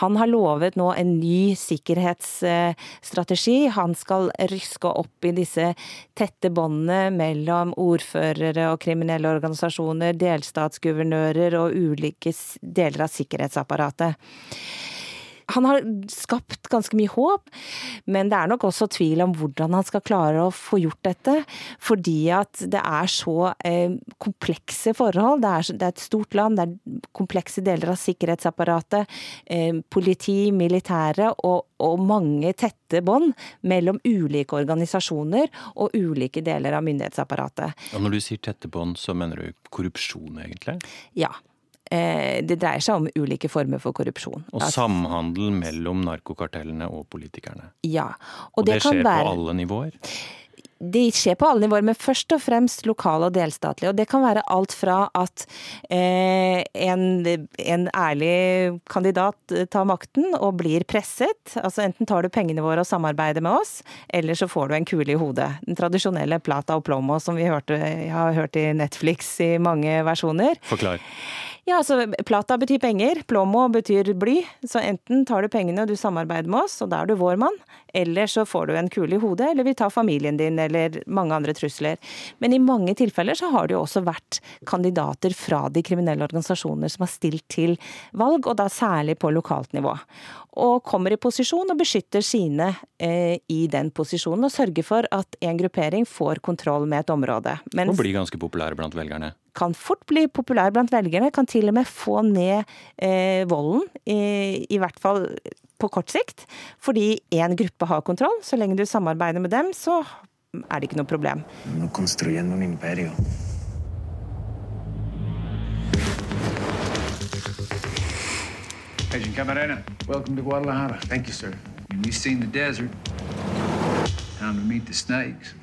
Han har lovet nå en ny sikkerhetsstrategi. Han skal ryske opp i disse tette båndene mellom ordførere og kriminelle organisasjoner, delstatsguvernører guvernører og ulike deler av sikkerhetsapparatet. Han har skapt ganske mye håp, men det er nok også tvil om hvordan han skal klare å få gjort dette. Fordi at det er så eh, komplekse forhold. Det er, det er, et stort land, det er komplekse deler av sikkerhetsapparatet. Eh, politi, militære og, og mange tette bånd mellom ulike organisasjoner og ulike deler av myndighetsapparatet. Og når du sier tette bånd, så mener du korrupsjon, egentlig? Ja. Eh, det dreier seg om ulike former for korrupsjon. Og samhandel mellom narkokartellene og politikerne. Ja. Og, og det, det skjer være... på alle nivåer? Det skjer på alle nivåer, men først og fremst lokale og delstatlige. Og det kan være alt fra at eh, en, en, ærlig kandidat tar makten og blir presset. Altså enten tar du pengene våre og samarbeider med oss, eller så får du en kule i hodet. Den tradisjonelle plata og plomo som vi hørte, har hørt i Netflix i mange versjoner. Forklar. Ja, altså Plata betyr penger, plomo betyr bly. Så enten tar du pengene og du samarbeider med oss, og da er du vår mann. Eller så får du en kule i hodet, eller vi tar familien din, eller mange andre trusler. Men i mange tilfeller så har det jo også vært kandidater fra de kriminelle organisasjonene som har stilt til valg, og da særlig på lokalt nivå. Og kommer i posisjon og beskytter sine eh, i den posisjonen, og sørger for at en gruppering får kontroll med et område. Mens, og blir ganske populære blant velgerne? kan fort bli populær blant velgerne, kan til og med få ned eh, volden, i, i, hvert fall på kort sikt. Fordi én gruppe har kontroll. Så lenge du samarbeider med dem, så er det ikke noe problem. Agent Camarena, welcome to Guadalajara. Thank you, sir. We've seen the desert. Time to meet the snakes.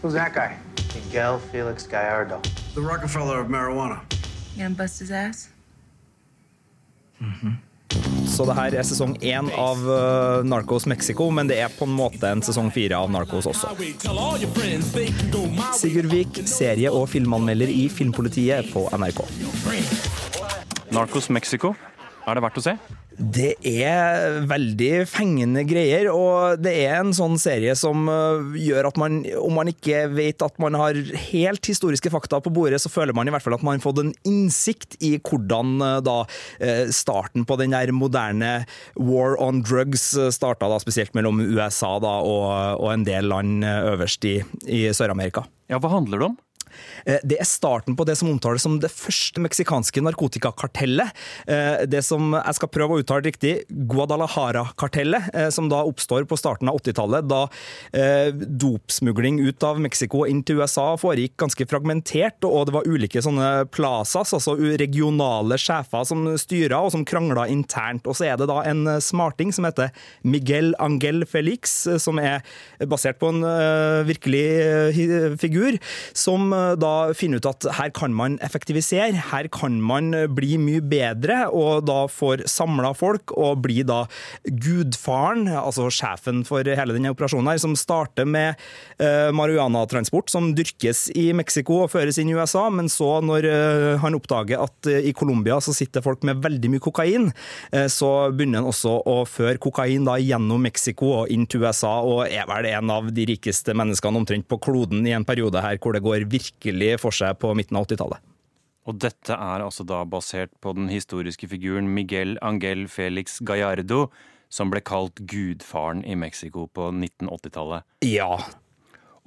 Who's that guy? Miguel Felix Gallardo. The Rockefeller of marijuana. You gonna bust his ass? Mm -hmm. Så det her er sesong én av uh, Narcos Mexico, men det er på en måte en sesong fire av Narcos også. Sigurd Vik, serie- og filmanmelder i Filmpolitiet på NRK. Narcos Mexico, er det verdt å se? Det er veldig fengende greier, og det er en sånn serie som øh, gjør at man, om man ikke vet at man har helt historiske fakta på bordet, så føler man i hvert fall at man har fått en innsikt i hvordan øh, da øh, starten på den der moderne war on drugs starta, da, spesielt mellom USA da, og, og en del land øverst i, i Sør-Amerika. Ja, Hva handler det om? Eh, det er starten på det som omtales som det første meksikanske narkotikakartellet. Eh, det som jeg skal prøve å uttale riktig, Guadalajara-kartellet, eh, som da oppstår på starten av 80-tallet, da dopsmugling ut av Mexico inn til USA foregikk ganske fragmentert, og det var ulike sånne plazas, altså regionale sjefer som styra og som krangla internt. Og så er det da en smarting som heter Miguel Angel Felix, som er basert på en virkelig figur, som da finne ut at her kan man effektivisere, her kan man bli mye bedre, og da får samla folk og bli da gudfaren, altså sjefen for hele denne operasjonen her, som starter med uh, marihuanatransport som dyrkes i Mexico og føres inn i USA, men så når han oppdager at i Colombia så sitter folk med veldig mye kokain, så begynner han også å føre kokain da gjennom Mexico og inn til USA, og er vel en av de rikeste menneskene omtrent på kloden i en periode her hvor det går virkelig for seg på midten av 80-tallet. Og dette er altså da basert på den historiske figuren Miguel Angel Felix Gallardo, som ble kalt gudfaren i Mexico på 1980-tallet. Ja.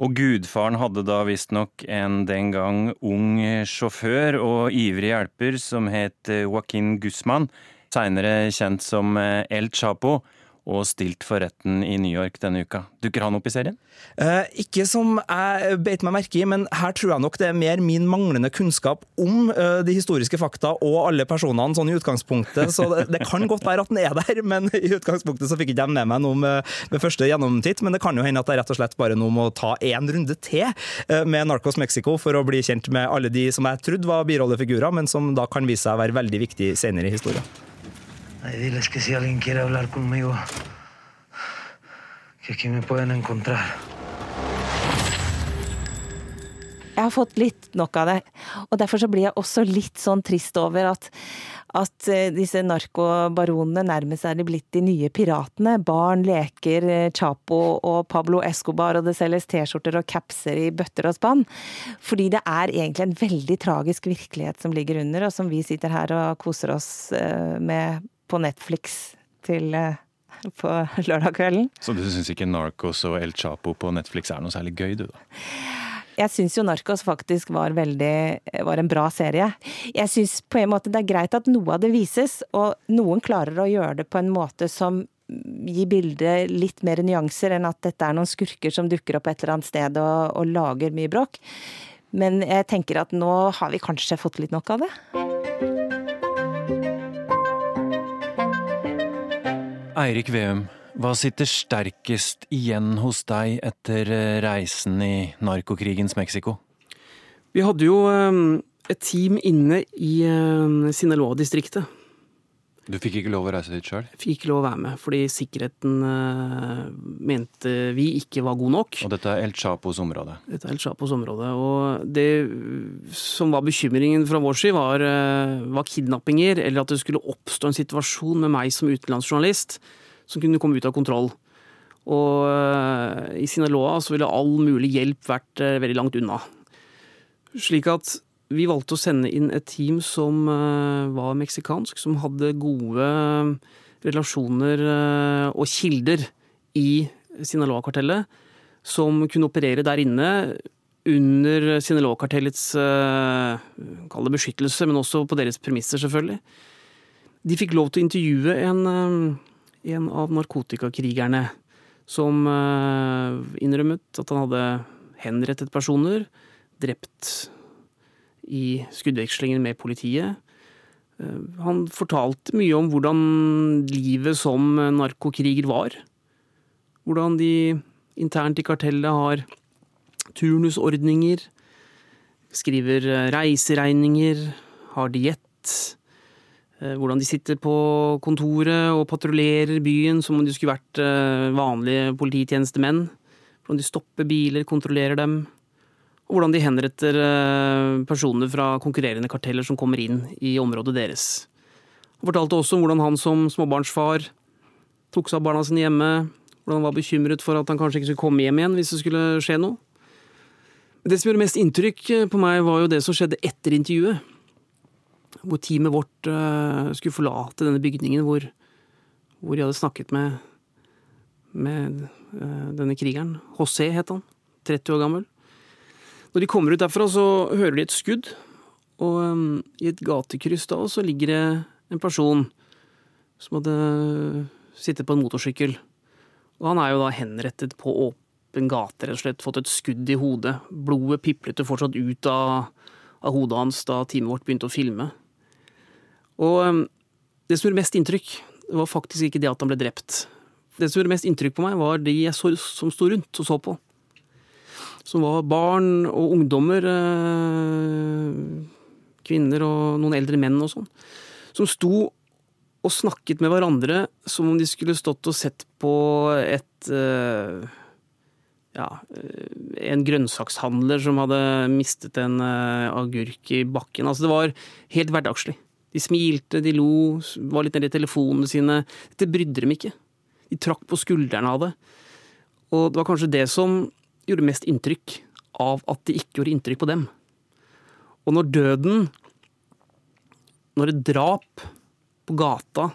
Og gudfaren hadde da visstnok en den gang ung sjåfør og ivrig hjelper som het Joaquin Guzman, seinere kjent som El Chapo. Og stilt for retten i New York denne uka. Dukker han opp i serien? Eh, ikke som jeg beit meg merke i, men her tror jeg nok det er mer min manglende kunnskap om eh, de historiske fakta og alle personene sånn i utgangspunktet. Så det, det, kan godt være at den er der, men i utgangspunktet så fikk ikke jeg med meg noe med, med, første gjennomtitt. Men det kan jo hende at det rett og slett bare noe må ta én runde til eh, med Narcos Mexico for å bli kjent med alle de som jeg trodde var birollefigurer, men som da kan vise seg å være veldig viktige senere i historien. Ay, diles que si alguien quiere hablar conmigo, que aquí me pueden encontrar. Jeg har fått litt nok av det. Og derfor så blir jeg også litt sånn trist over at, at eh, disse narkobaronene nærmest er blitt de nye piratene. Barn leker eh, Chapo og Pablo Escobar, og det selges T-skjorter og capser i bøtter og spann. Fordi det er egentlig en veldig tragisk virkelighet som ligger under, og som vi sitter her og koser oss eh, med på Netflix til på lørdag kvelden. Så du syns ikke Narcos og El Chapo på Netflix er noe særlig gøy, du da? Jeg syns jo Narcos faktisk var veldig var en bra serie. Jeg syns på en måte det er greit at noe av det vises, og noen klarer å gjøre det på en måte som gir bildet litt mer nyanser enn at dette er noen skurker som dukker opp et eller annet sted og, og lager mye bråk. Men jeg tenker at nå har vi kanskje fått litt nok av det. Eirik Veum, hva sitter sterkest igjen hos deg etter eh, reisen i narkokrigens Mexico? Vi hadde jo ehm, et team inne i ehm, Sinaloa-distriktet. Du fikk ikke lov å reise dit sjøl? Fikk ikke lov å være med, fordi sikkerheten uh, mente vi ikke var god nok. Og dette er El Chapos område? Dette er El Chapos område. Og det som var bekymringen fra vår side, var, uh, var kidnappinger, eller at det skulle oppstå en situasjon med meg som utenlandsjournalist som kunne komme ut av kontroll. Og uh, i Sinaloa så ville all mulig hjelp vært veldig langt unna. Slik at vi valgte å sende inn et team som eh, var meksikansk, som hadde gode eh, relasjoner eh, og kilder i Sinaloa-kartellet, som kunne operere der inne under Sinaloa-kartellets kall det beskyttelse, men også på deres premisser, selvfølgelig. De fikk lov til å intervjue en, en av narkotikakrigerne som innrømmet at han hadde henrettet personer, drept i skuddvekslingen med politiet. Eh, han fortalte mye om hvordan livet som narkokriger var. Hvordan de internt i kartellet har turnusordninger, skriver reiseregninger, har diett. Eh, hvordan de sitter på kontoret og patruljerer byen som om de skulle vært eh, vanlige polititjenestemenn. Hvordan de stopper biler, kontrollerer dem hvordan de henretter eh, personer fra konkurrerende karteller som kommer inn i området deres. Han fortalte også om hvordan han som småbarnsfar tok seg av barna sine hjemme, hvordan han var bekymret for at han kanskje ikke skulle komme hjem igjen hvis det skulle skje noe. Det som gjorde mest inntrykk eh, på meg, var jo det som skjedde etter intervjuet. Hvor teamet vårt uh, skulle forlate denne bygningen hvor, hvor de hadde snakket med, med uh, denne krigeren. José het han. 30 år gammel. Når de kommer ut derfra, så hører de et skudd. Og um, i et gatekryss da så ligger det en person som hadde sittet på en motorsykkel. Og han er jo da henrettet på åpen gate, rett og slett. Fått et skudd i hodet. Blodet piplet jo fortsatt ut av, av, hodet hans da teamet vårt begynte å filme. Og um, det som gjorde mest inntrykk, var faktisk ikke det at han ble drept. Det som gjorde mest inntrykk på meg, var de jeg så, som sto rundt og så på som var barn og ungdommer, eh, kvinner og noen eldre menn og sånn, som sto og snakket med hverandre som om de skulle stått og sett på et eh, ja, eh, en grønnsakshandler som hadde mistet en agurk i bakken. Altså, det var helt hverdagslig. De smilte, de lo, var litt nede i telefonene sine. Dette brydde dem ikke. De trakk på skuldrene av det. Og det var kanskje det som gjorde mest inntrykk av at det ikke gjorde inntrykk på dem. Og når døden, når et drap på gata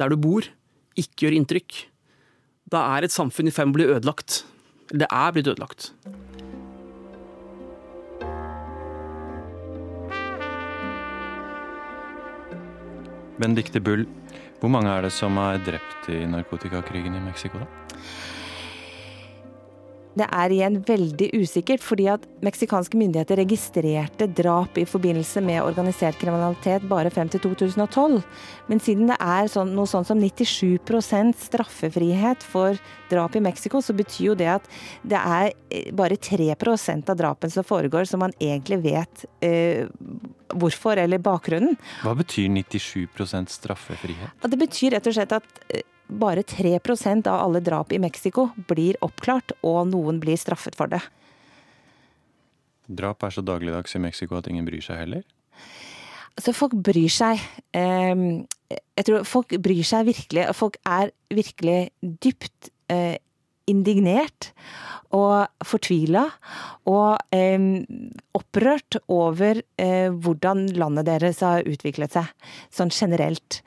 der du bor, ikke gjør inntrykk, da er et samfunn i ferd med å bli ødelagt. Det er blitt ødelagt. Benedicte Bull, Hvor mange er det som er drept i narkotikakrigen i Mexico, da? Det er igjen veldig usikkert, fordi at meksikanske myndigheter registrerte drap i forbindelse med organisert kriminalitet bare frem til 2012. Men siden det er sånn, noe sånn som 97% straffefrihet for drap i Mexico, så betyr jo det at det er eh, bare 3% av drapene som foregår som man egentlig vet eh, hvorfor, eller bakgrunnen. Hva betyr 97% straffefrihet? Det betyr rett og slett at eh, bare 3% av alle drap i Mexico blir oppklart, og noen blir straffet for det. Drap er så dagligdags i Mexico at ingen bryr seg heller? Altså, folk bryr seg. Ehm, jeg tror folk bryr seg virkelig. Folk er virkelig dypt eh, indignert og fortvila og eh, opprørt over eh, hvordan landet deres har utviklet seg, sånn generelt.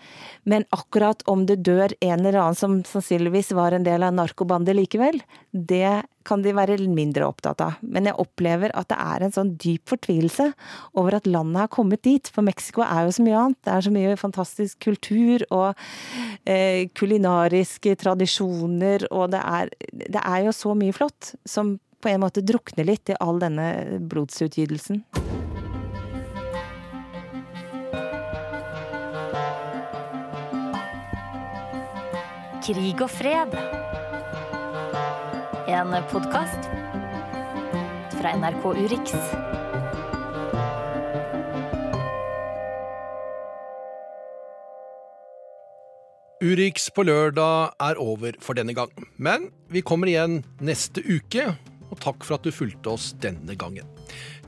Men akkurat om det dør en eller annen som sannsynligvis var en del av narkobandet likevel, det kan de være mindre opptatt av. Men jeg opplever at det er en sånn dyp fortvilelse over at landet har kommet dit. For Mexico er jo så mye annet. Det er så mye fantastisk kultur og eh, kulinariske tradisjoner, og det er, det er jo så mye flott som på en måte drukner litt i all denne blodsutgytelsen. Krig og fred. En podkast fra NRK Urix. Urix på lørdag er over for denne gang. Men vi kommer igjen neste uke, og takk for at du fulgte oss denne gangen.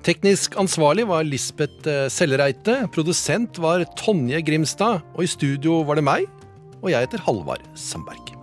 Teknisk ansvarlig var Lisbeth eh, Sellereite, produsent var Tonje Grimstad, og i studio var det meg, og jeg heter Halvard Sandberg.